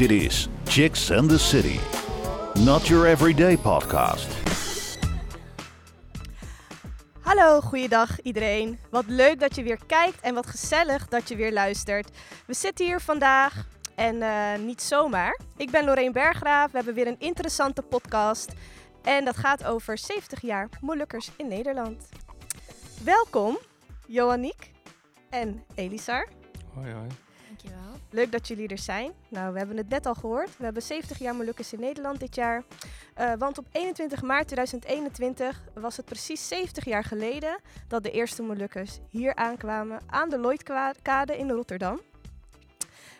Dit is Chicks and the City. Not your everyday podcast. Hallo, goeiedag iedereen. Wat leuk dat je weer kijkt en wat gezellig dat je weer luistert. We zitten hier vandaag en eh, niet zomaar. Ik ben Lorraine Bergraaf. We hebben weer een interessante podcast. En dat gaat over 70 jaar Molukkers in Nederland. Welkom, Johanniek en Elisar. Hoi, hoi. Leuk dat jullie er zijn. Nou, we hebben het net al gehoord. We hebben 70 jaar Molukkers in Nederland dit jaar. Uh, want op 21 maart 2021 was het precies 70 jaar geleden dat de eerste Molukkers hier aankwamen aan de Lloydkade in Rotterdam.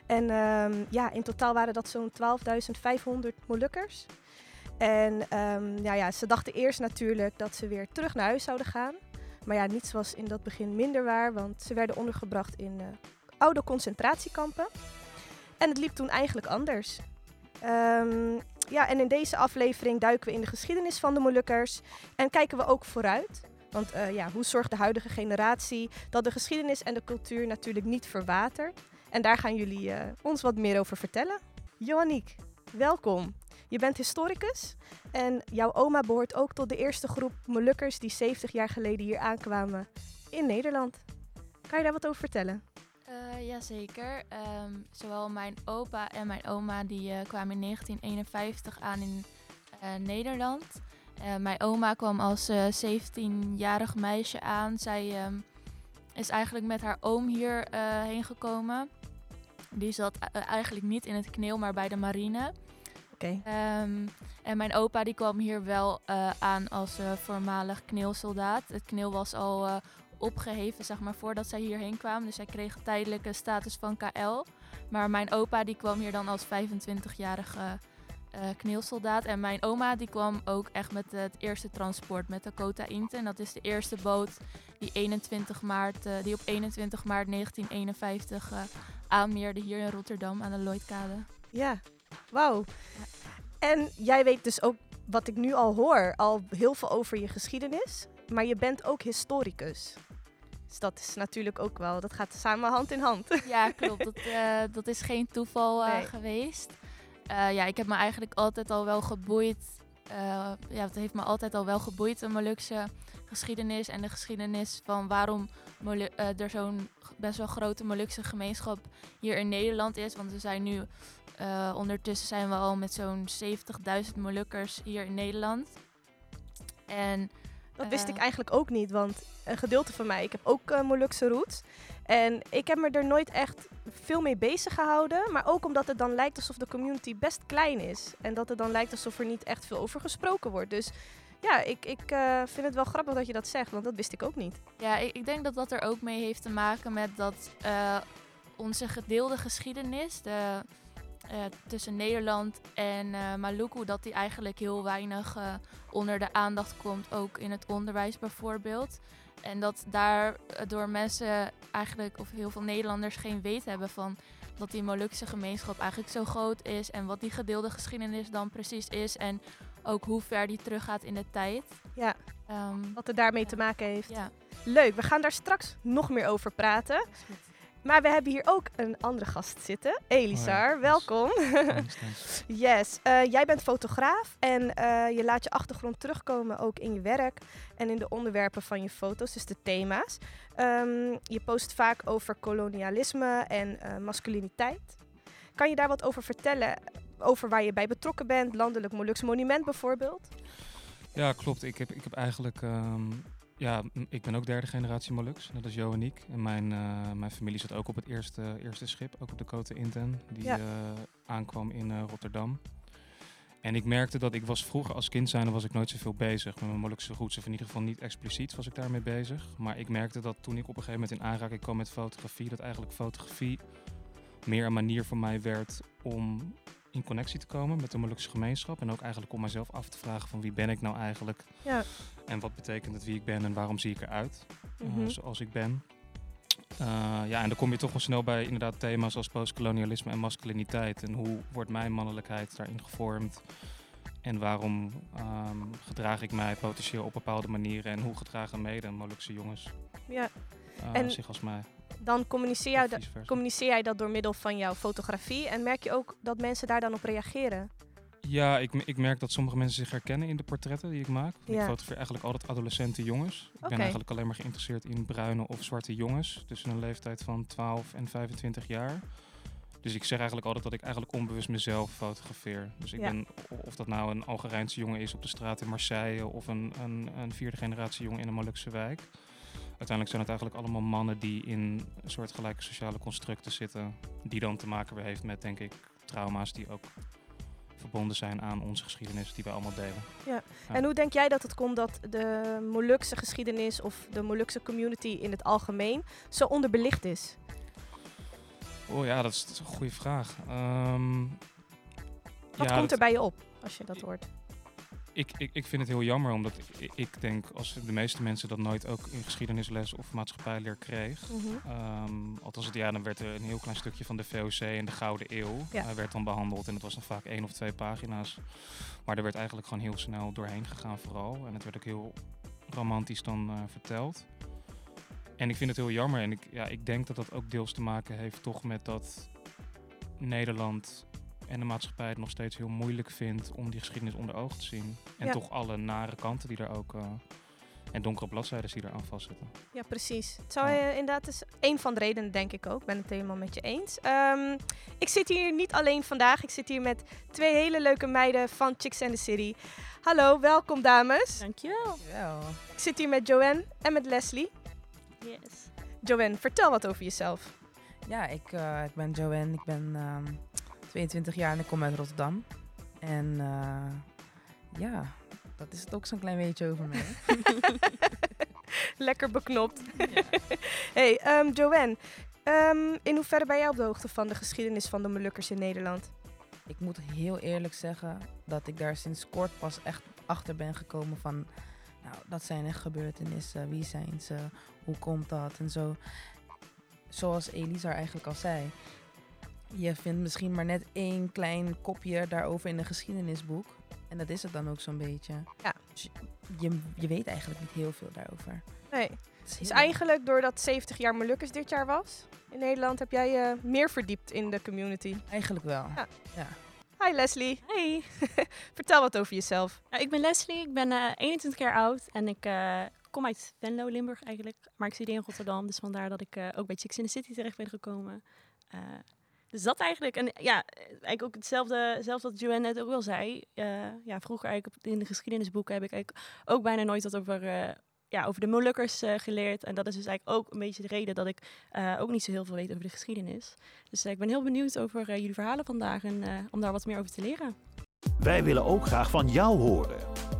En um, ja, in totaal waren dat zo'n 12.500 Molukkers. En ja, ja, ze dachten eerst natuurlijk dat ze weer terug naar huis zouden gaan. Maar ja, niets was in dat begin minder waar, want ze werden ondergebracht in uh, oude concentratiekampen. En het liep toen eigenlijk anders. Um, ja, en in deze aflevering duiken we in de geschiedenis van de Molukkers en kijken we ook vooruit. Want uh, ja, hoe zorgt de huidige generatie dat de geschiedenis en de cultuur natuurlijk niet verwatert? En daar gaan jullie uh, ons wat meer over vertellen. Johanniek, welkom. Je bent historicus en jouw oma behoort ook tot de eerste groep Molukkers die 70 jaar geleden hier aankwamen in Nederland. Kan je daar wat over vertellen? Uh, Jazeker. Um, zowel mijn opa en mijn oma die, uh, kwamen in 1951 aan in uh, Nederland. mijn oma kwam als 17-jarig meisje aan. Zij um, is eigenlijk met haar oom hier heen gekomen. Die zat eigenlijk niet in het kneel, maar bij de marine. Okay. Um, en mijn opa die kwam hier wel aan als voormalig kneelsoldaat. Het kneel was al opgeheven, zeg maar, voordat zij hierheen kwamen. Dus zij kreeg tijdelijke status van KL. Maar mijn opa die kwam hier dan als 25-jarige uh, kneelsoldaat. En mijn oma die kwam ook echt met het eerste transport, met de Kota Inte. En dat is de eerste boot die, 21 maart, uh, die op 21 maart 1951 uh, aanmeerde hier in Rotterdam aan de Lloydkade. Ja, wauw. En jij weet dus ook, wat ik nu al hoor, al heel veel over je geschiedenis. Maar je bent ook historicus. Dus dat is natuurlijk ook wel, dat gaat samen hand in hand. Ja, klopt. Dat, uh, dat is geen toeval uh, nee. geweest. Uh, ja, ik heb me eigenlijk altijd al wel geboeid. ja, het heeft me altijd al wel geboeid, de Molukse geschiedenis. En de geschiedenis van waarom Molu er zo'n best wel grote Molukse gemeenschap hier in Nederland is. Want we zijn nu, ondertussen zijn we al met zo'n 70.000 Molukkers hier in Nederland. En dat wist ik eigenlijk ook niet, want een gedeelte van mij, ik heb ook uh, Molukse roots. En ik heb me er nooit echt veel mee bezig gehouden. Maar ook omdat het dan lijkt alsof de community best klein is. En dat het dan lijkt alsof er niet echt veel over gesproken wordt. Dus ja, ik, ik uh, vind het wel grappig dat je dat zegt, want dat wist ik ook niet. Ja, ik, ik denk dat dat er ook mee heeft te maken met dat uh, onze gedeelde geschiedenis, de, tussen Nederland en Maluku, dat die eigenlijk heel weinig onder de aandacht komt, ook in het onderwijs bijvoorbeeld. En dat daardoor mensen eigenlijk, of heel veel Nederlanders, geen weet hebben van dat die Molukse gemeenschap eigenlijk zo groot is en wat die gedeelde geschiedenis dan precies is en ook hoe ver die teruggaat in de tijd. Ja, um, wat het daarmee ja. te maken heeft. Ja. Leuk, we gaan daar straks nog meer over praten. Maar we hebben hier ook een andere gast zitten. Elisar, oh ja. welkom. yes, uh, jij bent fotograaf en uh, je laat je achtergrond terugkomen ook in je werk en in de onderwerpen van je foto's, dus de thema's. Um, je post vaak over kolonialisme en uh, masculiniteit. Kan je daar wat over vertellen? Over waar je bij betrokken bent, landelijk Molukse monument bijvoorbeeld? Ja, klopt. Ik heb, ik heb eigenlijk um ja, ik ben ook derde generatie Molux. Dat is Johanniek. En mijn, uh, mijn familie zat ook op het eerste, eerste schip, ook op de Cote Inten, die ja. uh, aankwam in uh, Rotterdam. En ik merkte dat ik was vroeger als kind zijnde was ik nooit zoveel bezig met mijn Molukse roots. Of in ieder geval niet expliciet was ik daarmee bezig. Maar ik merkte dat toen ik op een gegeven moment in aanraking kwam met fotografie, dat eigenlijk fotografie meer een manier voor mij werd om in connectie te komen met de Molukse gemeenschap. En ook eigenlijk om mezelf af te vragen van wie ben ik nou eigenlijk? Ja. En wat betekent het wie ik ben en waarom zie ik eruit mm -hmm. uh, zoals ik ben? Uh, ja, en dan kom je toch wel snel bij inderdaad thema's als postkolonialisme en masculiniteit. En hoe wordt mijn mannelijkheid daarin gevormd? En waarom um, gedraag ik mij potentieel op bepaalde manieren? En hoe gedragen mede Molukse jongens ja. Uh, en zich als mij? Dan communiceer, versa. communiceer jij dat door middel van jouw fotografie. En merk je ook dat mensen daar dan op reageren? Ja, ik, ik merk dat sommige mensen zich herkennen in de portretten die ik maak. Ik fotografeer eigenlijk altijd adolescente jongens. Ik ben eigenlijk alleen maar geïnteresseerd in bruine of zwarte jongens. Tussen een leeftijd van 12 en 25 jaar. Dus ik zeg eigenlijk altijd dat ik eigenlijk onbewust mezelf fotografeer. Dus ik Ja. ben, of dat nou een Algerijnse jongen is op de straat in Marseille... of een, een, een vierde generatie jongen in een Molukse wijk. Uiteindelijk zijn het eigenlijk allemaal mannen die in een soort gelijke sociale constructen zitten. Die dan te maken weer heeft met, denk ik, trauma's die ook verbonden zijn aan onze geschiedenis die we allemaal delen. Ja. En hoe denk jij dat het komt dat de Molukse geschiedenis of de Molukse community in het algemeen zo onderbelicht is? Oh ja, dat is, dat is een goede vraag. Ehm, Wat ja, komt er bij je op als je dat hoort? Ik, ik, ik vind het heel jammer, omdat ik, ik denk als de meeste mensen dat nooit ook in geschiedenisles of maatschappijleer kreeg. Ehm, althans, het, ja, dan werd er een heel klein stukje van de VOC en de Gouden Eeuw Ja. eh, werd dan behandeld. En dat was dan vaak één of twee pagina's. Maar er werd eigenlijk gewoon heel snel doorheen gegaan vooral. En het werd ook heel romantisch dan eh, verteld. En ik vind het heel jammer. En ik, ja, ik denk dat dat ook deels te maken heeft toch met dat Nederland en de maatschappij het nog steeds heel moeilijk vindt om die geschiedenis onder ogen te zien. En Ja. toch alle nare kanten die er ook... eh, en donkere bladzijden die eraan vastzitten. Ja, precies. Het zou Ja. eh, inderdaad is een van de redenen, denk ik ook. Ik ben het helemaal met je eens. Ehm, ik zit hier niet alleen vandaag. Ik zit hier met twee hele leuke meiden van Chicks and the City. Hallo, welkom dames. Dankjewel. Ik zit hier met Joanne en met Leslie. Yes. Joanne, vertel wat over jezelf. Ja, ik, eh, ik ben Joanne, ik ben ehm, 22 jaar en ik kom uit Rotterdam. En eh, ja, dat is het ook zo'n klein beetje over mij. Lekker beknopt. hey, ehm, Joanne, ehm, in hoeverre ben jij op de hoogte van de geschiedenis van de Molukkers in Nederland? ik moet heel eerlijk zeggen dat ik daar sinds kort pas echt achter ben gekomen van... Nou, dat zijn echt gebeurtenissen. Wie zijn ze? Hoe komt dat? En zo. Zoals Elisa eigenlijk al zei. Je vindt misschien maar net één klein kopje daarover in een geschiedenisboek. En dat is het dan ook zo'n beetje. Ja. Dus je, je weet eigenlijk niet heel veel daarover. Nee. Het is Dus eigenlijk doordat 70 jaar Molukkers dit jaar was in Nederland, heb jij je meer verdiept in de community. Eigenlijk wel. Ja. Hi Leslie, Hey, vertel wat over jezelf. Nou, ik ben Leslie, ik ben eh, 21 jaar oud en ik eh, kom uit Venlo, Limburg eigenlijk. Maar ik studeer in Rotterdam, dus vandaar dat ik eh, ook bij Chicks in the City terecht ben gekomen. Dus dat eigenlijk. En ja, eigenlijk ook hetzelfde, hetzelfde wat Joanne net ook wel zei. Eh, ja, vroeger eigenlijk in de geschiedenisboeken heb ik eigenlijk ook bijna nooit wat over, eh, ja, over de Molukkers eh, geleerd. En dat is dus eigenlijk ook een beetje de reden dat ik ook niet zo heel veel weet over de geschiedenis. Dus ik ben heel benieuwd over jullie verhalen vandaag en om daar wat meer over te leren. Wij willen ook graag van jou horen.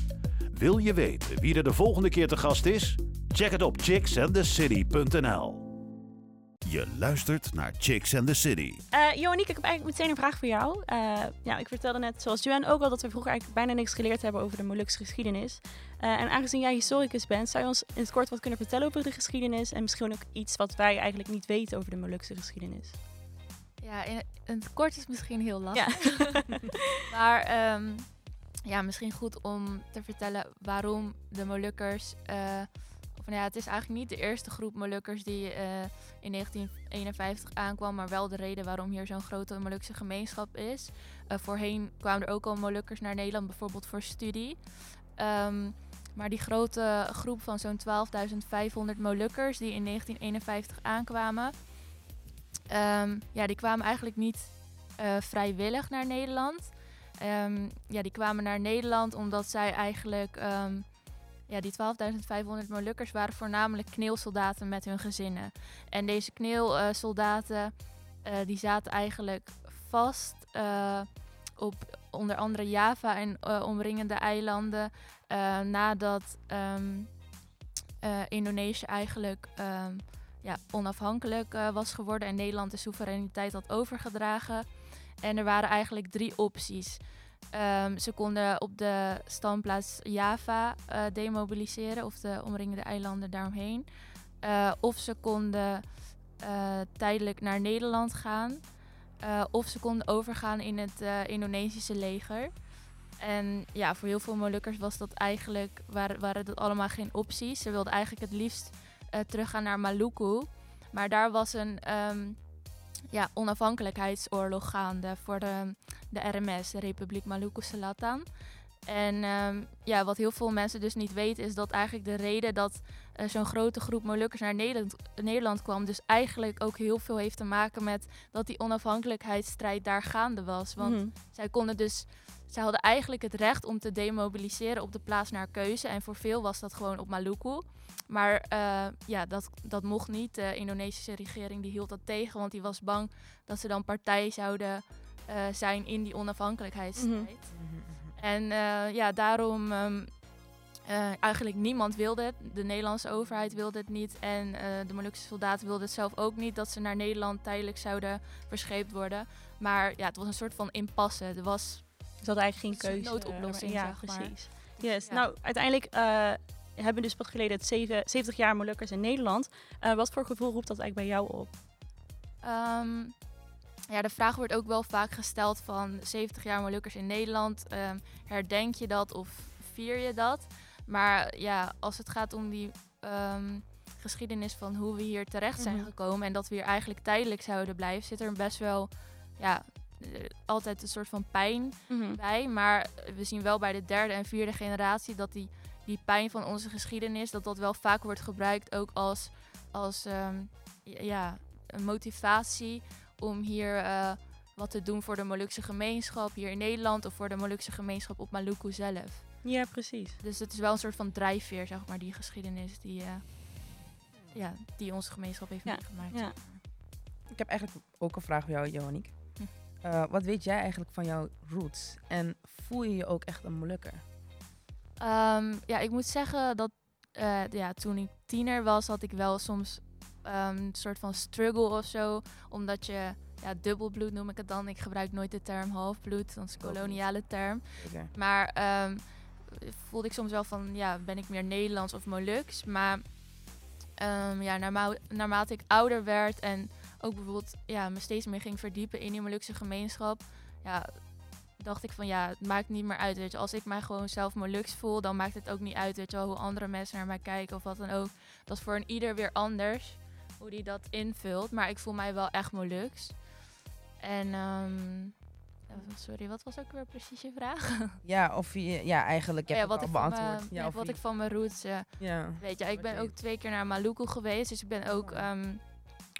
Wil je weten wie er de volgende keer te gast is? Check het op chicksandthecity.nl. Je luistert naar Chicks and the City. Eh Joaniek, ik heb eigenlijk meteen een vraag voor jou. Eh, ja, ik vertelde net, zoals Joanne ook al, dat we vroeger eigenlijk bijna niks geleerd hebben over de Molukse geschiedenis. Eh, en aangezien jij historicus bent, zou je ons in het kort wat kunnen vertellen over de geschiedenis? En misschien ook iets wat wij eigenlijk niet weten over de Molukse geschiedenis. Ja, in, het kort is misschien heel Ja. lastig. maar ehm, ja, misschien goed om te vertellen waarom de Molukkers. eh, of nou ja, het is eigenlijk niet de eerste groep Molukkers die eh, in 1951 aankwam, maar wel de reden waarom hier zo'n grote Molukse gemeenschap is. Eh, voorheen kwamen er ook al Molukkers naar Nederland, bijvoorbeeld voor studie. Ehm, maar die grote groep van zo'n 12.500 Molukkers die in 1951 aankwamen, ehm, ja, die kwamen eigenlijk niet vrijwillig naar Nederland. Ehm, ja, die kwamen naar Nederland omdat zij eigenlijk... ehm, ja, die 12.500 Molukkers waren voornamelijk kneelsoldaten met hun gezinnen. En deze kneelsoldaten eh, die zaten eigenlijk vast eh, op onder andere Java en eh, omringende eilanden. nadat ehm, eh, Indonesië eigenlijk ja, onafhankelijk was geworden en Nederland de soevereiniteit had overgedragen. En er waren eigenlijk drie opties. Ehm, ze konden op de standplaats Java eh, demobiliseren of de omringende eilanden daaromheen. Eh, of ze konden eh, tijdelijk naar Nederland gaan. of ze konden overgaan in het Indonesische leger. En ja, voor heel veel Molukkers was dat eigenlijk, waren, waren dat allemaal geen opties. Ze wilden eigenlijk het liefst teruggaan naar Maluku. Maar daar was een ehm, ja, onafhankelijkheidsoorlog gaande voor de, de RMS, de Republiek Maluku Selatan. En ehm, ja, wat heel veel mensen dus niet weten, is dat eigenlijk de reden dat eh, zo'n grote groep Molukkers naar Nederland, Nederland kwam, dus eigenlijk ook heel veel heeft te maken met dat die onafhankelijkheidsstrijd daar gaande was. Want Mhm. zij konden dus, zij hadden eigenlijk het recht om te demobiliseren op de plaats naar keuze. En voor veel was dat gewoon op Maluku. Maar eh, ja, dat, dat mocht niet. De Indonesische regering die hield dat tegen, want die was bang dat ze dan partij zouden eh, zijn in die onafhankelijkheidsstrijd. Mhm, mhm. En eh, ja, daarom eh, eigenlijk niemand wilde het. De Nederlandse overheid wilde het niet. En de Molukse soldaten wilden het zelf ook niet dat ze naar Nederland tijdelijk zouden verscheept worden. Maar ja, het was een soort van impasse. Er was Ze hadden eigenlijk geen keuze. noodoplossing, ja, zeg maar. precies. Yes. ja. Nou, uiteindelijk hebben dus pas geleden het zeven- 70 jaar Molukkers in Nederland. Eh, wat voor gevoel roept dat eigenlijk bij jou op? Ehm, ja, de vraag wordt ook wel vaak gesteld van 70 jaar Molukkers in Nederland. ehm, herdenk je dat of vier je dat? Maar ja, als het gaat om die ehm, geschiedenis van hoe we hier terecht zijn Mhm. gekomen en dat we hier eigenlijk tijdelijk zouden blijven, zit er best wel ja, altijd een soort van pijn bij. Maar we zien wel bij de derde en vierde generatie dat die, die pijn van onze geschiedenis, dat dat wel vaak wordt gebruikt ook als, als ehm, ja, een motivatie om hier eh, wat te doen voor de Molukse gemeenschap hier in Nederland of voor de Molukse gemeenschap op Maluku zelf. Ja, precies. Dus het is wel een soort van drijfveer, zeg maar, die geschiedenis die, eh, ja, die onze gemeenschap heeft Ja, meegemaakt. ja. Ik heb eigenlijk ook een vraag voor jou, Johanniek. Hm. Eh, wat weet jij eigenlijk van jouw roots? En voel je je ook echt een Molukker? Ehm, ja, ik moet zeggen dat eh, ja, toen ik tiener was, had ik wel soms ehm, een soort van struggle of zo. Omdat je, ja, dubbelbloed noem ik het dan. Ik gebruik nooit de term halfbloed, dat is een koloniale term. Maar ehm, voelde ik soms wel van, ja, ben ik meer Nederlands of Moluks? Maar ja, naarma- naarmate ik ouder werd en ook bijvoorbeeld ja, me steeds meer ging verdiepen in die Molukse gemeenschap, ja, dacht ik van ja, het maakt niet meer uit. Weet je. Als ik mij gewoon zelf Moluks voel, dan maakt het ook niet uit weet je, wel, hoe andere mensen naar mij kijken of wat dan ook. Dat is voor een ieder weer anders hoe die dat invult. Maar ik voel mij wel echt Moluks. En ehm, ja, sorry, wat was ook weer precies je vraag? Ja, of je, ja, eigenlijk heb ja, je wat het ik al beantwoord. mijn- ja, ja, of wat je- ik van mijn roots ja. weet. Ja, ik ben je ook twee keer naar Maluku geweest. Dus ik ben ook Oh.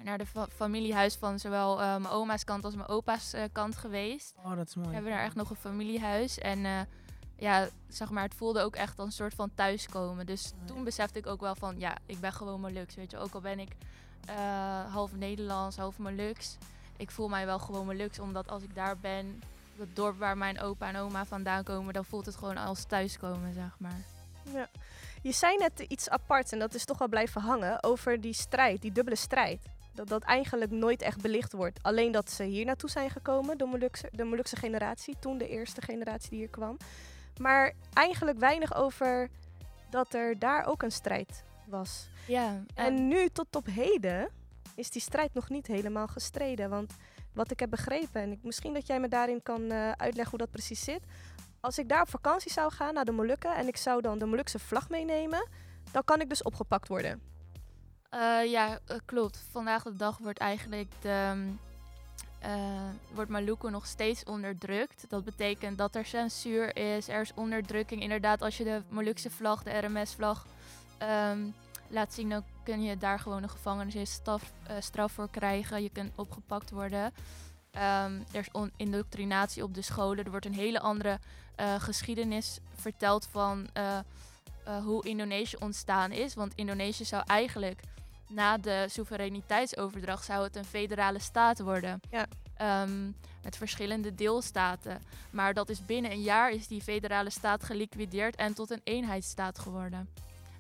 Naar de fa- familiehuis van zowel eh, mijn oma's kant als mijn opa's eh, kant geweest. Oh, dat is mooi. We hebben daar echt nog een familiehuis. En eh, ja, zeg maar, het voelde ook echt als een soort van thuiskomen. Dus ja. toen besefte ik ook wel van, ja, ik ben gewoon Moluks. Weet je, ook al ben ik eh, half Nederlands, half Moluks. Ik voel mij wel gewoon Moluks, omdat als ik daar ben, het dorp waar mijn opa en oma vandaan komen, dan voelt het gewoon als thuiskomen, zeg maar. Ja. Je zei net iets apart en dat is toch wel blijven hangen over die strijd, die dubbele strijd. Dat dat eigenlijk nooit echt belicht wordt. Alleen dat ze hier naartoe zijn gekomen, de Molukse, de Molukse generatie, toen de eerste generatie die hier kwam. Maar eigenlijk weinig over dat er daar ook een strijd was. Ja, En nu tot op heden is die strijd nog niet helemaal gestreden. Want wat ik heb begrepen, en ik, misschien dat jij me daarin kan eh, uitleggen hoe dat precies zit. Als ik daar op vakantie zou gaan naar de Molukken en ik zou dan de Molukse vlag meenemen, dan kan ik dus opgepakt worden. Eh, ja, eh, klopt. Vandaag de dag wordt eigenlijk de, eh, wordt Maluku nog steeds onderdrukt. Dat betekent dat er censuur is, er is onderdrukking. Inderdaad, als je de Molukse vlag, de RMS-vlag, ehm, laat zien, dan kun je daar gewoon een gevangenisstraf straf voor krijgen. Je kunt opgepakt worden. Ehm, er is indoctrinatie op de scholen. Er wordt een hele andere geschiedenis verteld van hoe Indonesië ontstaan is. Want Indonesië zou eigenlijk na de soevereiniteitsoverdracht zou het een federale staat worden. Ja. Ehm, met verschillende deelstaten. Maar dat is binnen een jaar is die federale staat geliquideerd en tot een eenheidsstaat geworden.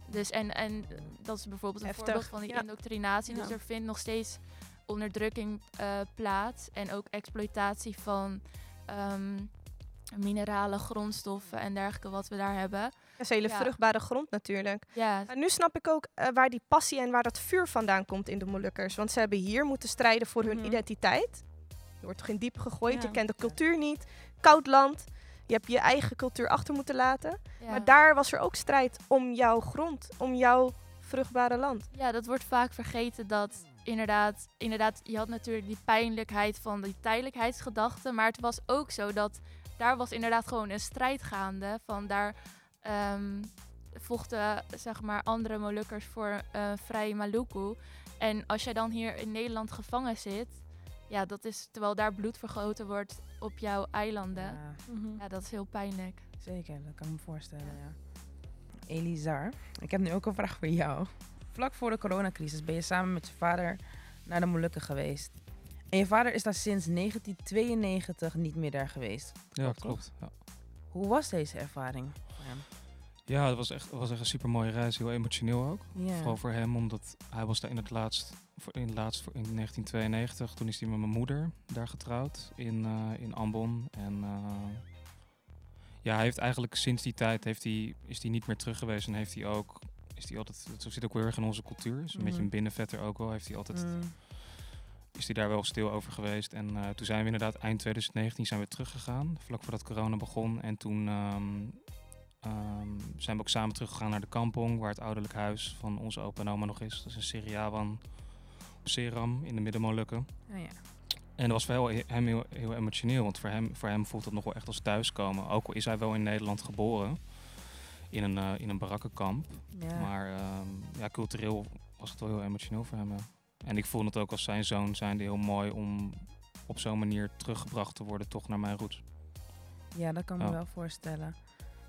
Dus en, en dat is bijvoorbeeld een Heftig, voorbeeld van die ja. indoctrinatie. Dus Ja. er vindt nog steeds onderdrukking eh, plaats. En ook exploitatie van ehm, mineralen, grondstoffen en dergelijke wat we daar hebben. Is hele Ja. vruchtbare grond natuurlijk. Ja, Maar nu snap ik ook eh, waar die passie en waar dat vuur vandaan komt in de Molukkers. Want ze hebben hier moeten strijden voor hun Mhm. identiteit. Je wordt toch in diep gegooid, Ja. je kent de cultuur niet. Koud land, je hebt je eigen cultuur achter moeten laten. Maar daar was er ook strijd om jouw grond, om jouw vruchtbare land. Ja, dat wordt vaak vergeten dat inderdaad, inderdaad, je had natuurlijk die pijnlijkheid van die tijdelijkheidsgedachte. Maar het was ook zo dat daar was inderdaad gewoon een strijd gaande. Van daar ehm, vochten zeg maar andere Molukkers voor eh vrij Maluku. En als jij dan hier in Nederland gevangen zit, ja, dat is terwijl daar bloed vergoten wordt op jouw eilanden. Ja, Ja, dat is heel pijnlijk. zeker, dat kan ik me voorstellen, ja. Elizar, ik heb nu ook een vraag voor jou. Vlak voor de coronacrisis ben je samen met je vader naar de Molukken geweest. En je vader is daar sinds 1992 niet meer daar geweest. Ja, Klopt, klopt. Ja. Hoe was deze ervaring voor hem? Ja, het was echt, het was echt een super mooie reis. Heel emotioneel ook. Vooral voor hem, omdat hij was daar in het laatst, voor, in, het laatst voor, in 1992. Toen is hij met mijn moeder daar getrouwd in, eh, in Ambon. En eh, ja, hij heeft eigenlijk sinds die tijd heeft hij, is hij niet meer terug geweest. En heeft hij ook, is hij altijd, dat zit ook heel erg in onze cultuur. Is een beetje Mhm. een binnenvetter ook wel. Heeft hij altijd, Mm, is hij daar wel stil over geweest. En eh, toen zijn we inderdaad eind 2019 zijn we teruggegaan. Vlak voordat corona begon. En toen ehm, ehm, zijn we ook samen teruggegaan naar de kampong. Waar het ouderlijk huis van onze opa en oma nog is. Dat is een Seriawan op Seram in de Middenmolukken. ja, ja. En dat was voor heel- hem heel, heel emotioneel. Want voor hem, voor hem voelt het nog wel echt als thuiskomen. Ook al is hij wel in Nederland geboren. In een, eh, in een barakkenkamp. Ja. Maar ehm, ja, cultureel was het wel heel emotioneel voor hem. ja. En ik voel het ook als zijn zoon zijnde heel mooi om op zo'n manier teruggebracht te worden toch naar mijn roots. Ja, dat kan ik me wel voorstellen.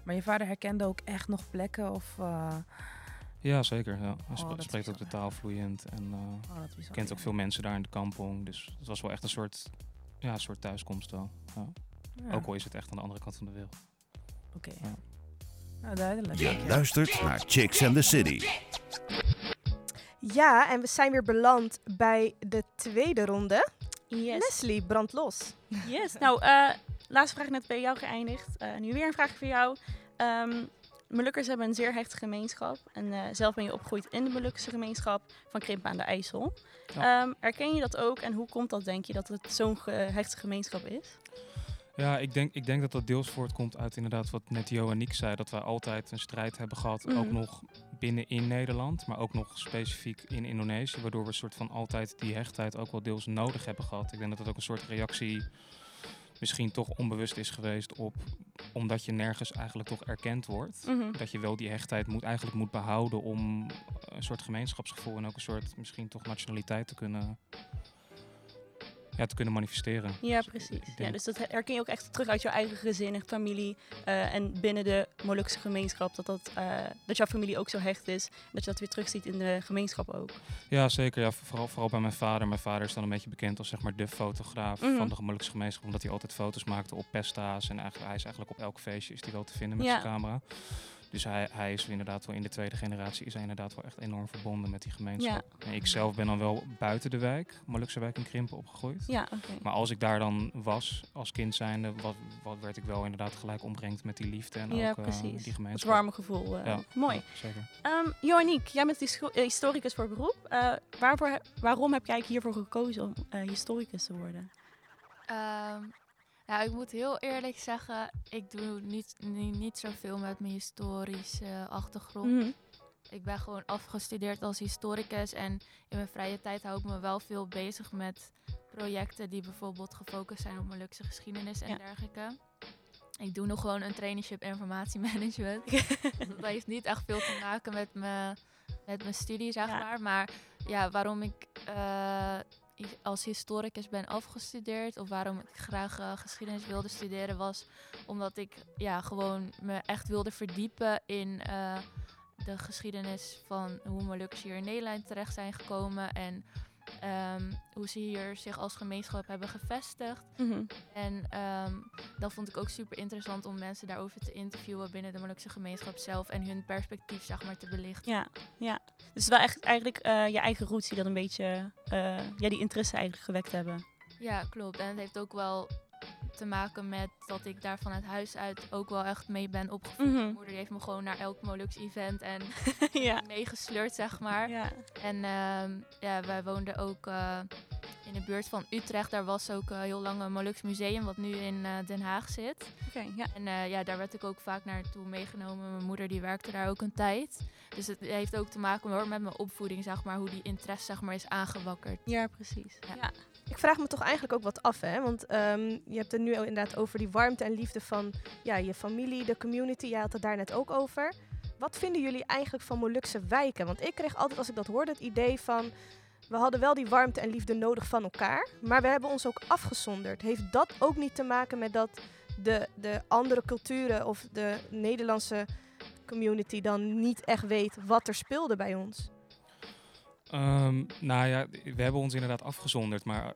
Maar je vader herkende ook echt nog plekken of... eh, Ja, zeker. Ja. Hij is spreekt ook de taal vloeiend en eh, oh, bizar, kent ook ja. veel mensen daar in de kampong. Dus het was wel echt een soort, ja, een soort thuiskomst wel. Ja. Ja, Ook al is het echt aan de andere kant van de wereld. Oké. Ja. Nou, duidelijk. Je. luistert naar Chicks and the City. Ja, en we zijn weer beland bij de tweede ronde. Yes. Leslie, brand los. Yes. Nou, eh, laatste vraag net bij jou geëindigd. Eh, nu weer een vraag voor jou. Ehm Molukkers hebben een zeer hechte gemeenschap. En eh, zelf ben je opgegroeid in de Molukse gemeenschap van Krimpen aan de IJssel. Ehm, erken je dat ook? En hoe komt dat, denk je, dat het zo'n ge- hechte gemeenschap is? Ja, ik denk, ik denk dat dat deels voortkomt uit inderdaad wat net Jo en Niek zei. Dat wij altijd een strijd hebben gehad, ook Mhm. nog binnen in Nederland, maar ook nog specifiek in Indonesië. Waardoor we een soort van altijd die hechtheid ook wel deels nodig hebben gehad. Ik denk dat dat ook een soort reactie misschien toch onbewust is geweest op, omdat je nergens eigenlijk toch erkend wordt. Mhm. Dat je wel die hechtheid moet, eigenlijk moet behouden om een soort gemeenschapsgevoel en ook een soort misschien toch nationaliteit te kunnen, ja, te kunnen manifesteren. Ja, Dus precies. denk- Ja, dus dat herken je ook echt terug uit jouw eigen gezin en familie. eh, en binnen de Molukse gemeenschap. Dat, dat, eh, dat jouw familie ook zo hecht is. Dat je dat weer terugziet in de gemeenschap ook. Ja, zeker. Ja, vooral, vooral bij mijn vader. Mijn vader is dan een beetje bekend als zeg maar de fotograaf Mhm. van de Molukse gemeenschap. Omdat hij altijd foto's maakte op pesta's. En eigenlijk, hij is eigenlijk op elk feestje is hij wel te vinden met Ja. zijn camera. Dus hij, hij is inderdaad wel in de tweede generatie is hij inderdaad wel echt enorm verbonden met die gemeenschap. En ik zelf ben dan wel buiten de wijk, Molukse wijk in Krimpen opgegroeid. Ja, oké. Maar als ik daar dan was, als kind zijnde, wat, wat werd ik wel inderdaad gelijk ombrengd met die liefde en Ja, ook eh, precies. die Het gemeenschap. warme gevoel. eh, Ja, Mooi. ja, zeker. Um, Joanniek, jij bent eh, historicus voor beroep. Eh, waarvoor, waarom heb jij eigenlijk hiervoor gekozen om eh, historicus te worden? Ehm, nou, ik moet heel eerlijk zeggen, ik doe niet, niet, niet zoveel met mijn historische achtergrond. Mhm. Ik ben gewoon afgestudeerd als historicus en in mijn vrije tijd hou ik me wel veel bezig met projecten die bijvoorbeeld gefocust zijn op Molukse geschiedenis en Ja. dergelijke. Ik doe nog gewoon een traineeship informatiemanagement. dat heeft niet echt veel te maken met mijn, met mijn studie, zeg Ja. maar. Maar ja, waarom ik eh, als historicus ben afgestudeerd of waarom ik graag eh, geschiedenis wilde studeren was omdat ik ja, gewoon me echt wilde verdiepen in eh, de geschiedenis van hoe Molukkers hier in Nederland terecht zijn gekomen en ehm, hoe ze hier zich als gemeenschap hebben gevestigd. Mhm. En ehm, dat vond ik ook super interessant om mensen daarover te interviewen binnen de Molukse gemeenschap zelf en hun perspectief zeg maar te belichten. Ja, ja. Dus wel echt eigenlijk eh, je eigen roots die dat een beetje, eh, ja, die interesse eigenlijk gewekt hebben. Ja, klopt. En het heeft ook wel te maken met dat ik daar vanuit huis uit ook wel echt mee ben opgevoed. Mhm. Mijn moeder die heeft me gewoon naar elk Molux event en ja. meegesleurd, zeg maar. ja. En ehm, ja, wij woonden ook eh, in de buurt van Utrecht. Daar was ook eh, heel lang een Molux museum, wat nu in eh, Den Haag zit. Oké, ja. En ja, daar werd ik ook vaak naartoe meegenomen. Mijn moeder die werkte daar ook een tijd. Dus het heeft ook te maken hoor, met mijn opvoeding, zeg maar, hoe die interesse zeg maar, is aangewakkerd. Ja, precies. Ja. Ja. Ik vraag me toch eigenlijk ook wat af, hè? Want ehm, je hebt het nu inderdaad over die warmte en liefde van ja, je familie, de community. Jij had het daar net ook over. Wat vinden jullie eigenlijk van Molukse wijken? Want ik kreeg altijd, als ik dat hoorde, het idee van... We hadden wel die warmte en liefde nodig van elkaar, maar we hebben ons ook afgezonderd. Heeft dat ook niet te maken met dat de, de andere culturen of de Nederlandse community dan niet echt weet wat er speelde bij ons? Ehm, nou ja, we hebben ons inderdaad afgezonderd, maar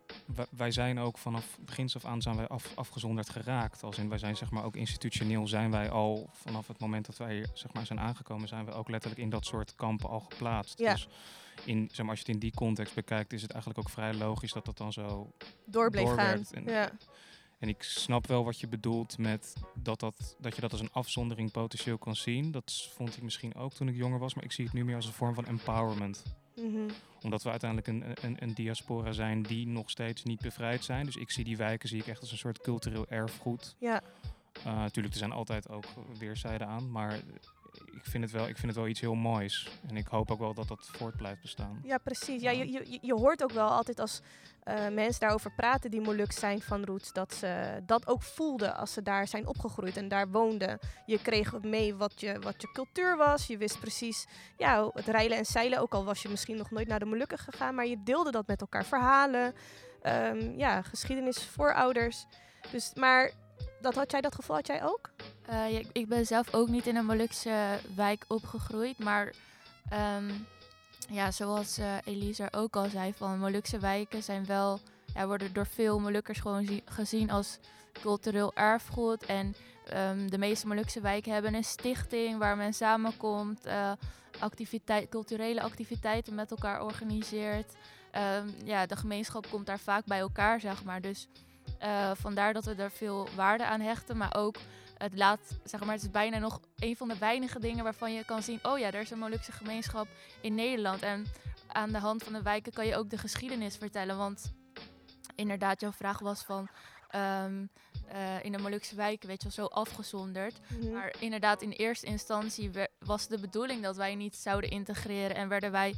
wij, zijn ook vanaf begins af aan zijn wij af, afgezonderd geraakt. Als in, wij zijn zeg maar ook institutioneel zijn wij al vanaf het moment dat wij zeg maar zijn aangekomen, zijn we ook letterlijk in dat soort kampen al geplaatst. Ja. Dus in, zeg maar, als je het in die context bekijkt, is het eigenlijk ook vrij logisch dat dat dan zo Door bleef gaan. En, Ja. en ik snap wel wat je bedoelt met dat, dat, dat je dat als een afzondering potentieel kan zien. Dat vond ik misschien ook toen ik jonger was, maar ik zie het nu meer als een vorm van empowerment Mhm. omdat we uiteindelijk een, een, een diaspora zijn die nog steeds niet bevrijd zijn. Dus ik zie die wijken zie ik echt als een soort cultureel erfgoed. Ja. Uh, natuurlijk, er zijn altijd ook weerszijden aan. Maar ik vind, het wel, ik vind het wel iets heel moois. En ik hoop ook wel dat dat voort blijft bestaan. Ja, precies. Ja, je, je, je hoort ook wel altijd als eh, mensen daarover praten die Molux zijn van roots, dat ze dat ook voelden als ze daar zijn opgegroeid en daar woonden. Je kreeg mee wat je, wat je cultuur was. Je wist precies ja, het rijlen en zeilen, ook al was je misschien nog nooit naar de Molukken gegaan, maar je deelde dat met elkaar. Verhalen, ehm, ja, geschiedenis, voorouders. Dus, maar dat had jij dat gevoel, had jij ook? Ja, ik ben zelf ook niet in een Molukse wijk opgegroeid, maar um, ja, zoals uh, Elisa ook al zei, van Molukse wijken zijn wel, worden door veel Molukkers gewoon gezien als cultureel erfgoed. En um, de meeste Molukse wijken hebben een stichting waar men samenkomt, activiteit, culturele activiteiten met elkaar organiseert. Um, ja, de gemeenschap komt daar vaak bij elkaar, zeg maar. Dus uh, vandaar dat we er veel waarde aan hechten, maar ook het laat, zeg maar, het is bijna nog een van de weinige dingen waarvan je kan zien, oh ja, er is een Molukse gemeenschap in Nederland. En aan de hand van de wijken kan je ook de geschiedenis vertellen. Want inderdaad, jouw vraag was van um, uh, in de Molukse wijken, weet je wel, zo afgezonderd. Mhm. Mm -hmm. Maar inderdaad, in eerste instantie was de bedoeling dat wij niet zouden integreren. En werden wij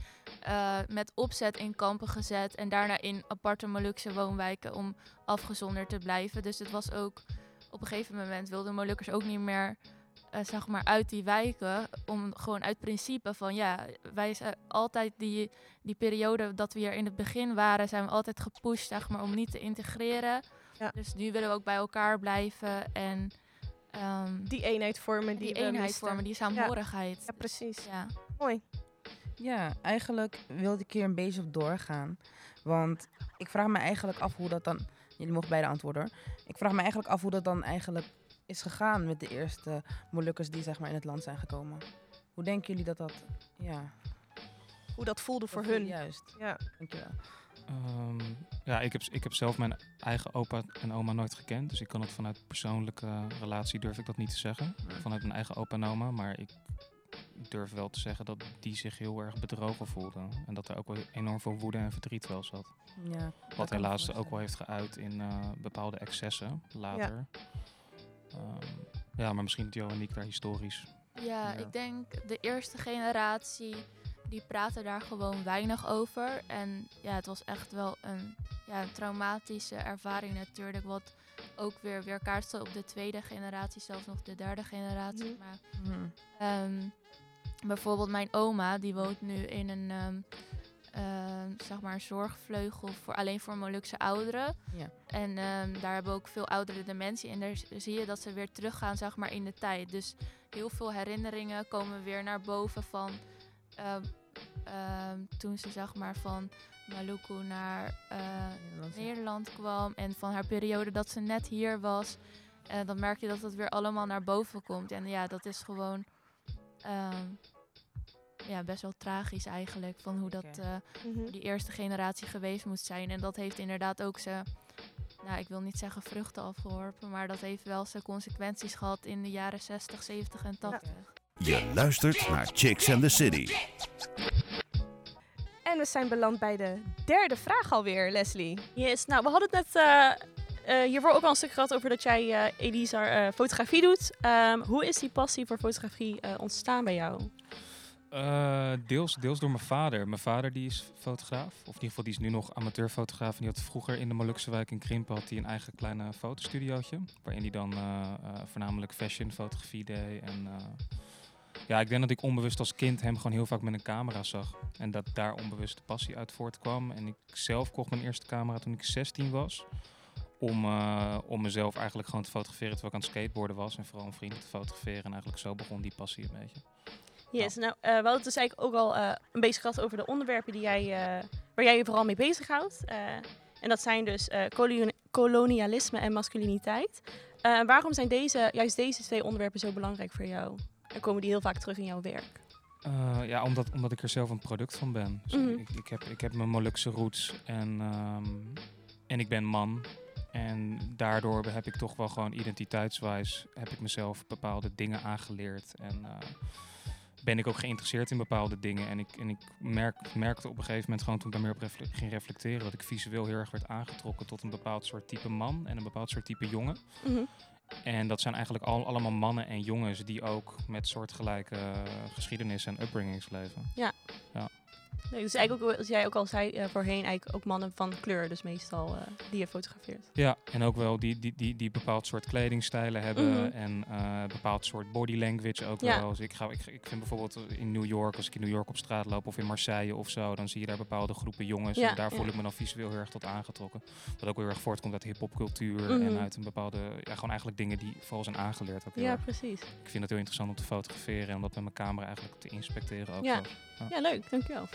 uh, met opzet in kampen gezet. En daarna in aparte Molukse woonwijken om afgezonderd te blijven. Dus het was ook op een gegeven moment wilden Molukkers ook niet meer uh, zeg maar uit die wijken. Om gewoon uit principe van ja, wij zijn altijd die, die periode dat we hier in het begin waren, zijn we altijd gepusht zeg maar, om niet te integreren. Ja. Dus nu willen we ook bij elkaar blijven en um, die eenheid vormen. Die, die eenheid vormen, die saamhorigheid. Ja, ja precies. Ja. Mooi. Ja, eigenlijk wilde ik hier een beetje op doorgaan. Want ik vraag me eigenlijk af hoe dat dan Jullie mogen beide antwoorden hoor. Ik vraag me eigenlijk af hoe dat dan eigenlijk is gegaan met de eerste Molukkers die zeg maar in het land zijn gekomen. Hoe denken jullie dat dat, ja... Hoe dat voelde voor dat hun. Juist. Ja. Dankjewel. Um, ja, ik heb, ik heb zelf mijn eigen opa en oma nooit gekend. Dus ik kan het vanuit persoonlijke relatie durf ik dat niet te zeggen. Vanuit mijn eigen opa en oma. Maar ik durf wel te zeggen dat die zich heel erg bedrogen voelden. En dat er ook wel enorm veel woede en verdriet wel zat. Ja, Wat helaas ook wel heeft geuit in uh, bepaalde excessen later. Ja. Um, ja, maar misschien Jo en ik daar historisch. Ja, ja, ik denk de eerste generatie die praten daar gewoon weinig over. En ja, het was echt wel een, ja, een traumatische ervaring natuurlijk. Wat ook weer weerkaatste op de tweede generatie, zelfs nog de derde generatie. Mhm. Maar Mm. um, bijvoorbeeld mijn oma, die woont nu in een, um, uh, zeg maar een zorgvleugel voor, alleen voor Molukse ouderen. Ja. En um, daar hebben ook veel oudere dementie. En daar zie je dat ze weer teruggaan zeg maar, in de tijd. Dus heel veel herinneringen komen weer naar boven van... ehm, toen ze zeg maar van Maluku naar eh, Nederland kwam en van haar periode dat ze net hier was. En dan merk je dat het weer allemaal naar boven komt. En ja, dat is gewoon ehm, ja, best wel tragisch eigenlijk. Van hoe dat eh, Mhm. die eerste generatie geweest moet zijn. En dat heeft inderdaad ook zijn, nou ik wil niet zeggen vruchten afgeworpen, maar dat heeft wel zijn consequenties gehad in de jaren 60, 70 en 80. Je luistert naar Chicks and the City. En we zijn beland bij de derde vraag alweer, Leslie. Yes, nou we hadden het net eh, eh, hiervoor ook al een stuk gehad over dat jij, eh, Elisa, eh, fotografie doet. Ehm, hoe is die passie voor fotografie eh, ontstaan bij jou? Eh, deels, deels door mijn vader. Mijn vader die is fotograaf. Of in ieder geval die is nu nog amateurfotograaf. En die had vroeger in de Molukse wijk in Krimpen had hij een eigen kleine fotostudiootje. Waarin hij dan eh, eh, voornamelijk fashion fotografie deed. En eh, ja, ik denk dat ik onbewust als kind hem gewoon heel vaak met een camera zag. En dat daar onbewust de passie uit voortkwam. En ik zelf kocht mijn eerste camera toen ik 16 was. Om, eh, om mezelf eigenlijk gewoon te fotograferen terwijl ik aan het skateboarden was. En vooral om vrienden te fotograferen. En eigenlijk zo begon die passie een beetje. Yes, nou eh, we hadden het dus eigenlijk ook al eh, een beetje gehad over de onderwerpen die jij, waar jij je vooral mee bezighoudt. En dat zijn dus koloni- kolonialisme en masculiniteit. Waarom zijn deze, juist deze twee onderwerpen zo belangrijk voor jou? En komen die heel vaak terug in jouw werk? Eh, ja, omdat, omdat ik er zelf een product van ben. Dus Mhm. ik, ik, heb, ik heb mijn Molukse roots en, ehm, en ik ben man. En daardoor heb ik toch wel gewoon identiteitswijs heb ik mezelf bepaalde dingen aangeleerd. En eh, ben ik ook geïnteresseerd in bepaalde dingen. En ik, en ik merk, merkte op een gegeven moment gewoon toen ik daar meer op ging reflecteren... dat ik visueel heel erg werd aangetrokken tot een bepaald soort type man en een bepaald soort type jongen. Mhm. En dat zijn eigenlijk al, allemaal mannen en jongens die ook met soortgelijke eh, geschiedenis en upbringings leven. Nee, dus eigenlijk ook, als jij ook al zei eh, voorheen, eigenlijk ook mannen van kleur, dus meestal eh, die je fotografeert. Ja, en ook wel die, die, die, die bepaald soort kledingstijlen hebben Mhm. en eh bepaald soort body language ook Ja. wel. Dus ik, ga, ik, ik vind bijvoorbeeld in New York, als ik in New York op straat loop of in Marseille of zo, dan zie je daar bepaalde groepen jongens. Ja, en daar voel ik me dan visueel heel erg tot aangetrokken. Wat ook heel erg voortkomt uit hip-hopcultuur Mhm. en uit een bepaalde, ja, gewoon eigenlijk dingen die vooral zijn aangeleerd. Ook Ja, erg. precies. Ik vind het heel interessant om te fotograferen en om dat met mijn camera eigenlijk te inspecteren ook. Ja. zo. Ja, leuk, dankjewel.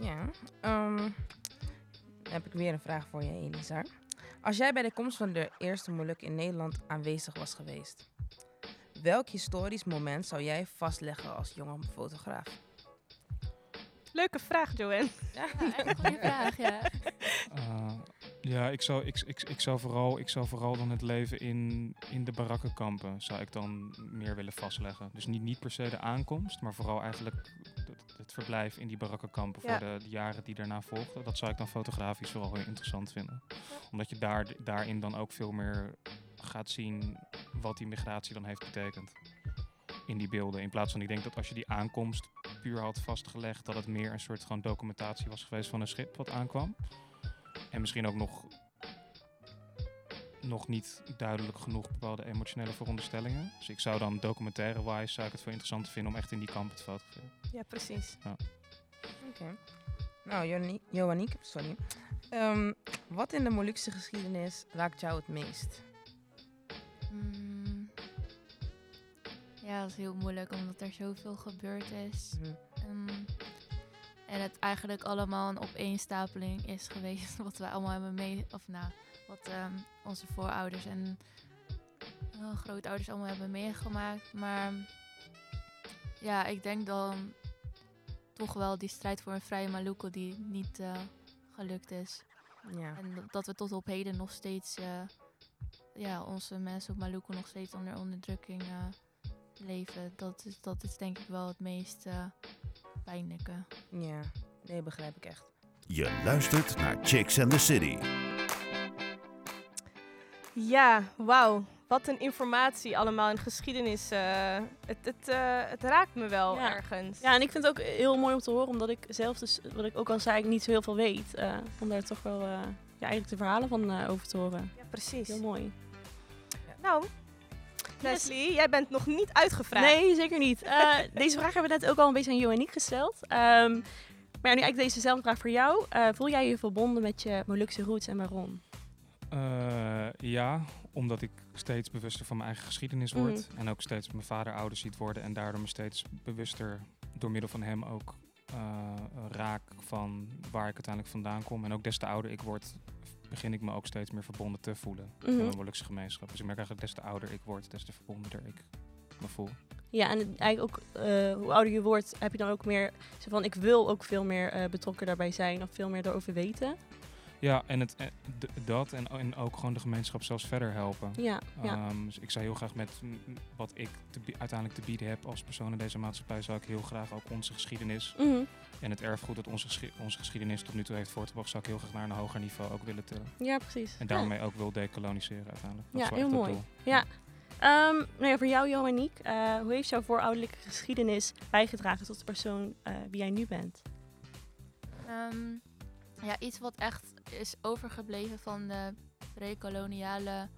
Ja, ehm, dan heb ik weer een vraag voor je, Elisa. Als jij bij de komst van de eerste Moluk in Nederland aanwezig was geweest, welk historisch moment zou jij vastleggen als jonge fotograaf? Leuke vraag, Joanne. Ja, echt een goede vraag, ja. Uh, ja, ik zou, ik, ik, ik, zou vooral, ik zou vooral dan het leven in, in de barakkenkampen zou ik dan meer willen vastleggen. Dus niet, niet per se de aankomst, maar vooral eigenlijk het, verblijf in die barakkenkampen Ja. voor de, de jaren die daarna volgden. Dat zou ik dan fotografisch vooral heel interessant vinden. Omdat je daar, daarin dan ook veel meer gaat zien wat die migratie dan heeft betekend. In die beelden. In plaats van, ik denk dat als je die aankomst puur had vastgelegd, dat het meer een soort gewoon documentatie was geweest van een schip wat aankwam. En misschien ook nog, nog niet duidelijk genoeg bepaalde emotionele veronderstellingen. Dus ik zou dan documentaire-wise zou ik het veel interessanter vinden om echt in die kampen te fotograferen. Ja, precies. Oké. Nou, Joni- Johanniek, sorry. Ehm, wat in de Molukse geschiedenis raakt jou het meest? Mm. Ja, dat is heel moeilijk omdat er zoveel gebeurd is. Hm. Ehm, en het eigenlijk allemaal een opeenstapeling is geweest wat wij allemaal hebben mee... Of nou, wat ehm, onze voorouders en eh, grootouders allemaal hebben meegemaakt. Maar ja, ik denk dan toch wel die strijd voor een vrije Maluku die niet eh, gelukt is. Ja. En dat- we tot op heden nog steeds, eh, ja, onze mensen op Maluku nog steeds onder onderdrukking eh, leven. Dat is, dat is denk ik wel het meest eh, pijnlijke. ja, nee, begrijp ik echt. Je luistert naar Chicks and the City. Ja, wauw. Wat een informatie allemaal in geschiedenis. eh, het, het, eh, het raakt me wel Ja. ergens. Ja, en ik vind het ook heel mooi om te horen, omdat ik zelf dus, wat ik ook al zei, ik niet zo heel veel weet. eh, om daar toch wel ja, eigenlijk de verhalen van over te horen. Ja, precies. Heel mooi. Nou, Leslie, jij bent nog niet uitgevraagd. Nee, zeker niet. Deze vraag hebben we net ook al een beetje aan Joaniek gesteld. Ehm, maar ja, nu eigenlijk dezezelfde vraag voor jou. Voel jij je verbonden met je Molukse roots en waarom? Eh, ja, omdat ik steeds bewuster van mijn eigen geschiedenis word. En ook steeds mijn vader ouder ziet worden. En daardoor me steeds bewuster door middel van hem ook eh, raak van waar ik uiteindelijk vandaan kom. En ook des te ouder ik word, begin ik me ook steeds meer verbonden te voelen met Mhm. mijn Molukse gemeenschap. Dus ik merk eigenlijk des te ouder ik word, des te verbondener ik me voel. Ja, en eigenlijk ook eh, hoe ouder je wordt, heb je dan ook meer zo van ik wil ook veel meer betrokken daarbij zijn of veel meer erover weten. Ja, en het, eh, dat en, en ook gewoon de gemeenschap zelfs verder helpen. Ja, ja. Ehm, dus ik zou heel graag met mm, wat ik te uiteindelijk te bieden heb als persoon in deze maatschappij, zou ik heel graag ook onze geschiedenis Mhm. en het erfgoed dat onze, onze geschiedenis tot nu toe heeft voortgebracht, zou ik heel graag naar een hoger niveau ook willen tillen. ja precies. En daarmee ook wil decoloniseren uiteindelijk. Dat Ja, heel mooi. doel. Ja. Ehm, nou ja, voor jou, Johanniek, eh hoe heeft jouw voorouderlijke geschiedenis bijgedragen tot de persoon eh, wie jij nu bent? Ehm, ja, iets wat echt is overgebleven van de pre-koloniale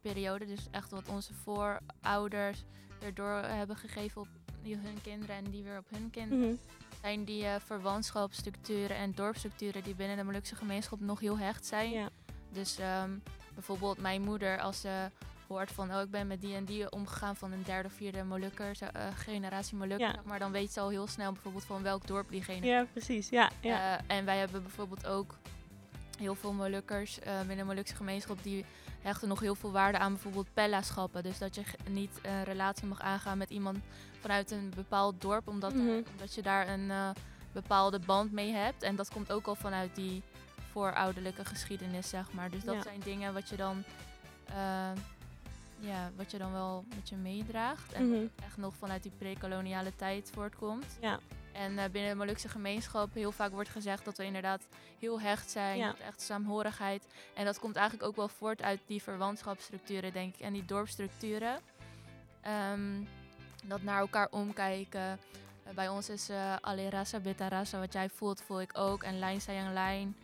periode. Dus echt wat onze voorouders weer door hebben gegeven op hun kinderen en die weer op hun kinderen. Mhm. Zijn die eh verwantschapsstructuren en dorpsstructuren die binnen de Molukse gemeenschap nog heel hecht zijn. Ja. Dus ehm, bijvoorbeeld mijn moeder, als ze hoort van oh, ik ben met die en die omgegaan van een derde of vierde Molukker, eh, generatie Molukker, Ja. maar dan weet ze al heel snel bijvoorbeeld van welk dorp diegene ja, precies. Ja, ja. eh, en wij hebben bijvoorbeeld ook heel veel Molukkers eh, binnen de Molukse gemeenschap die hechten nog heel veel waarde aan bijvoorbeeld pellaschappen. Dus dat je niet een relatie mag aangaan met iemand vanuit een bepaald dorp, omdat, er- Mhm. omdat je daar een bepaalde band mee hebt. En dat komt ook al vanuit die voorouderlijke geschiedenis, zeg maar. Dus dat Ja. zijn dingen wat je dan, ja, wat je dan wel met je meedraagt. En Mhm. echt nog vanuit die pre-koloniale tijd voortkomt. Ja. En eh, binnen de Molukse gemeenschap heel vaak wordt gezegd dat we inderdaad heel hecht zijn, Ja. echt saamhorigheid. En dat komt eigenlijk ook wel voort uit die verwantschapsstructuren, denk ik, en die dorpsstructuren. Ehm, dat naar elkaar omkijken. Eh, bij ons is eh alle rasa, beta rasa, wat jij voelt, voel ik ook. En lijn sayang lijn.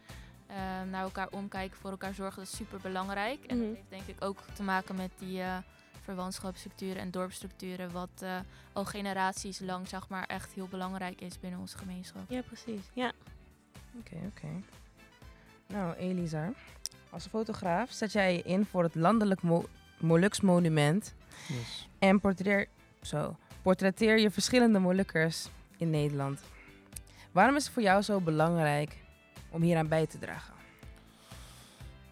Ehm, naar elkaar omkijken, voor elkaar zorgen, dat is super belangrijk. En Mhm. dat heeft denk ik ook te maken met die eh, verwantschapsstructuren en dorpsstructuren, wat eh, al generaties lang zeg maar echt heel belangrijk is binnen onze gemeenschap. ja, precies. Ja. Oké, oké. Nou, Elisa, als fotograaf zet jij je in voor het landelijk Mo- Moluks monument Dus, en portretteer, zo, portretteer je verschillende Molukkers in Nederland. Waarom is het voor jou zo belangrijk om hieraan bij te dragen?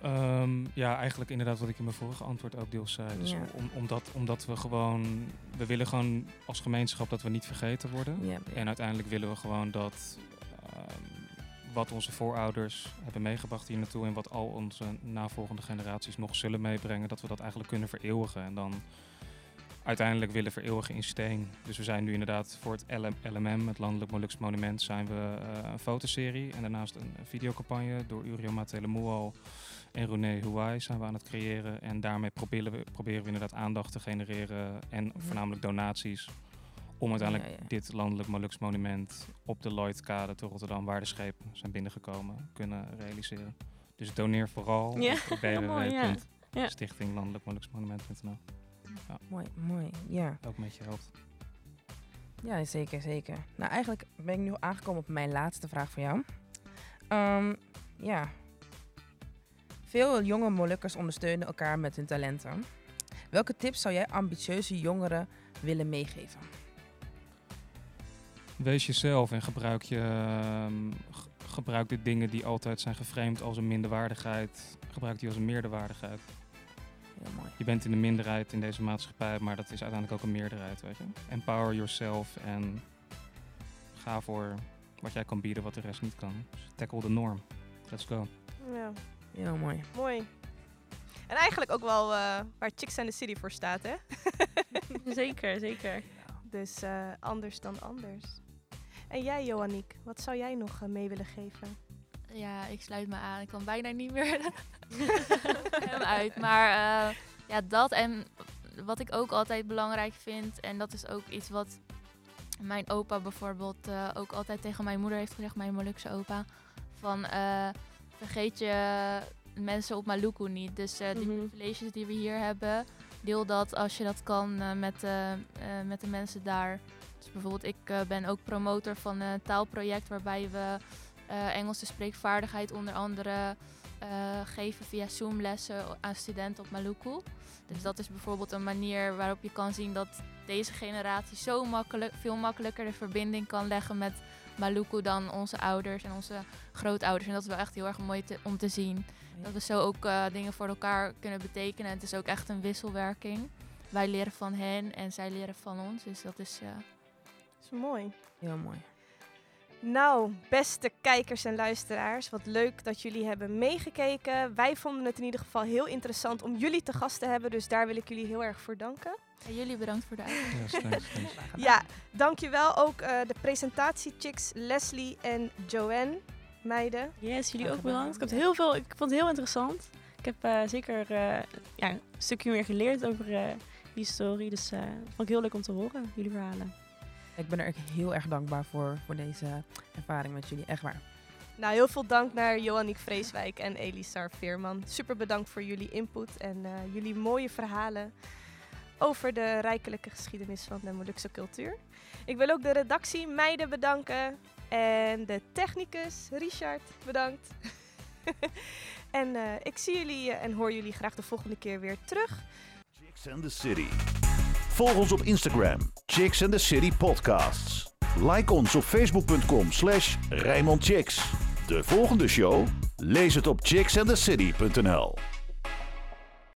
Ehm, ja, eigenlijk inderdaad wat ik in mijn vorige antwoord ook deels zei. Dus Ja. om, omdat, omdat we gewoon, we willen gewoon als gemeenschap dat we niet vergeten worden. Ja, En uiteindelijk willen we gewoon dat ehm, wat onze voorouders hebben meegebracht hier naartoe en wat al onze navolgende generaties nog zullen meebrengen, dat we dat eigenlijk kunnen vereeuwigen. En dan uiteindelijk willen vereeuwigen in steen. Dus we zijn nu inderdaad voor het LM LMM, het Landelijk Moluks Monument, zijn we eh, een fotoserie. En daarnaast een videocampagne door Uriel Matelemual en René Huay zijn we aan het creëren. En daarmee proberen we, proberen we inderdaad aandacht te genereren en Mhm. voornamelijk donaties. Om uiteindelijk Ja, ja. dit landelijk Moluks monument op de Lloydkade te Rotterdam, waar de schepen zijn binnengekomen, kunnen realiseren. Dus doneer vooral Ja, op mooi, ja. Mooi, mooi. Ja. Ook met je helpt. ja, zeker, zeker. Nou, eigenlijk ben ik nu aangekomen op mijn laatste vraag voor jou. Ehm, ja. Veel jonge Molukkers ondersteunen elkaar met hun talenten. Welke tips zou jij ambitieuze jongeren willen meegeven? Wees jezelf en gebruik, je, ehm, gebruik de dingen die altijd zijn geframed als een minderwaardigheid. Gebruik die als een meerderwaardigheid. Heel mooi. Je bent in de minderheid in deze maatschappij, maar dat is uiteindelijk ook een meerderheid, weet je. Empower yourself en ga voor wat jij kan bieden wat de rest niet kan. Dus tackle the norm. Let's go. Ja, Heel mooi. mooi. En eigenlijk ook wel eh, waar Chicks and the City voor staat, hè? zeker, zeker. Dus eh, anders dan anders. En jij, Johanniek, wat zou jij nog eh, mee willen geven? Ja, ik sluit me aan. Ik kan bijna niet meer hem uit. Maar eh, ja, dat en wat ik ook altijd belangrijk vind, en dat is ook iets wat mijn opa bijvoorbeeld eh, ook altijd tegen mijn moeder heeft gezegd, mijn Molukse opa, van eh, vergeet je mensen op Maluku niet. Dus die Mhm. privileges die we hier hebben, deel dat als je dat kan met, met de mensen daar. Dus bijvoorbeeld, ik ben ook promotor van een taalproject waarbij we eh, Engelse spreekvaardigheid onder andere eh, geven via Zoom-lessen aan studenten op Maluku. Dus dat is bijvoorbeeld een manier waarop je kan zien dat deze generatie zo makkelijk, veel makkelijker de verbinding kan leggen met Maluku dan onze ouders en onze grootouders. En dat is wel echt heel erg mooi te- om te zien. Dat we zo ook eh, dingen voor elkaar kunnen betekenen. En het is ook echt een wisselwerking. Wij leren van hen en zij leren van ons. Dus dat is... eh, Dat is mooi. Heel mooi. Nou, beste kijkers en luisteraars, wat leuk dat jullie hebben meegekeken. Wij vonden het in ieder geval heel interessant om jullie te gast te hebben, dus daar wil ik jullie heel erg voor danken. en jullie bedankt voor de uitnodiging. Ja, dankjewel ook eh, de presentatiechicks Leslie en Joanne, meiden. Yes, jullie ook bedankt. Ik, heb heel veel, ik vond het heel interessant. Ik heb eh, zeker eh, ja, een stukje meer geleerd over eh, die story. Dus eh vond ik heel leuk om te horen, jullie verhalen. Ik ben er echt heel erg dankbaar voor, voor deze ervaring met jullie. Echt waar. Nou, heel veel dank naar Johanniek Vreeswijk en Elisar Veerman. Super bedankt voor jullie input en eh, jullie mooie verhalen over de rijkelijke geschiedenis van de Molukse cultuur. Ik wil ook de redactie meiden bedanken en de technicus Richard bedankt. en eh, ik zie jullie en hoor jullie graag de volgende keer weer terug. Chicks and the City. Volg ons op Instagram, Chicks and the City Podcasts. Like ons op facebook.com slash. De volgende show? Lees het op chicksandthecity.nl